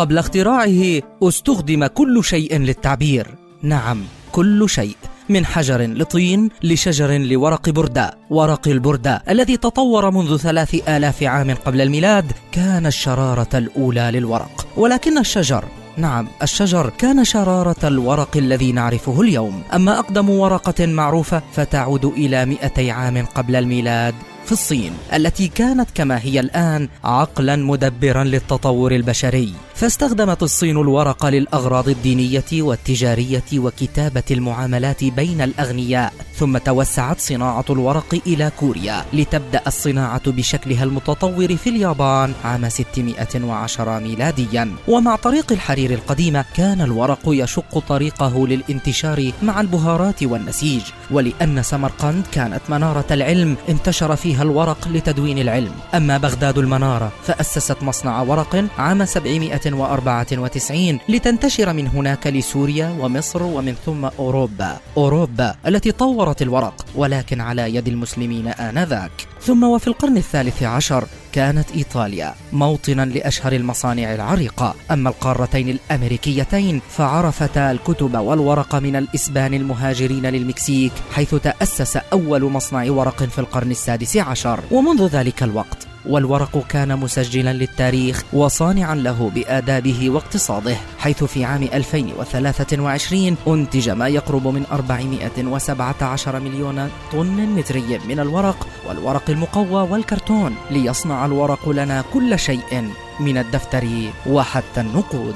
قبل اختراعه استخدم كل شيء للتعبير. نعم كل شيء. من حجر لطين لشجر لورق برداء ورق البرداء الذي تطور منذ ثلاث آلاف عام قبل الميلاد كان الشرارة الأولى للورق. ولكن الشجر نعم الشجر كان شرارة الورق الذي نعرفه اليوم. أما أقدم ورقة معروفة فتعود إلى مئتي عام قبل الميلاد. في الصين التي كانت كما هي الآن عقلا مدبرا للتطور البشري. فاستخدمت الصين الورق للأغراض الدينية والتجارية وكتابة المعاملات بين الأغنياء. ثم توسعت صناعة الورق إلى كوريا لتبدأ الصناعة بشكلها المتطور في اليابان عام 610 ميلاديا. ومع طريق الحرير القديمة كان الورق يشق طريقه للانتشار مع البهارات والنسيج. ولأن سمرقند كانت منارة العلم انتشر فيها الورق لتدوين العلم. أما بغداد المنارة فأسست مصنع ورق عام 794 لتنتشر من هناك لسوريا ومصر ومن ثم أوروبا. أوروبا التي طورت الورق. ولكن على يد المسلمين آنذاك. ثم وفي القرن الثالث عشر كانت إيطاليا موطنا لأشهر المصانع العريقة. أما القارتين الأمريكيتين فعرفتا الكتب والورق من الإسبان المهاجرين للمكسيك حيث تأسس أول مصنع ورق في القرن السادس عشر. ومنذ ذلك الوقت والورق كان مسجلا للتاريخ وصانعا له بآدابه واقتصاده حيث في عام 2023 أنتج ما يقرب من 417 مليون طن متري من الورق والورق المقوى والكرتون ليصنع الورق لنا كل شيء من الدفتر وحتى النقود.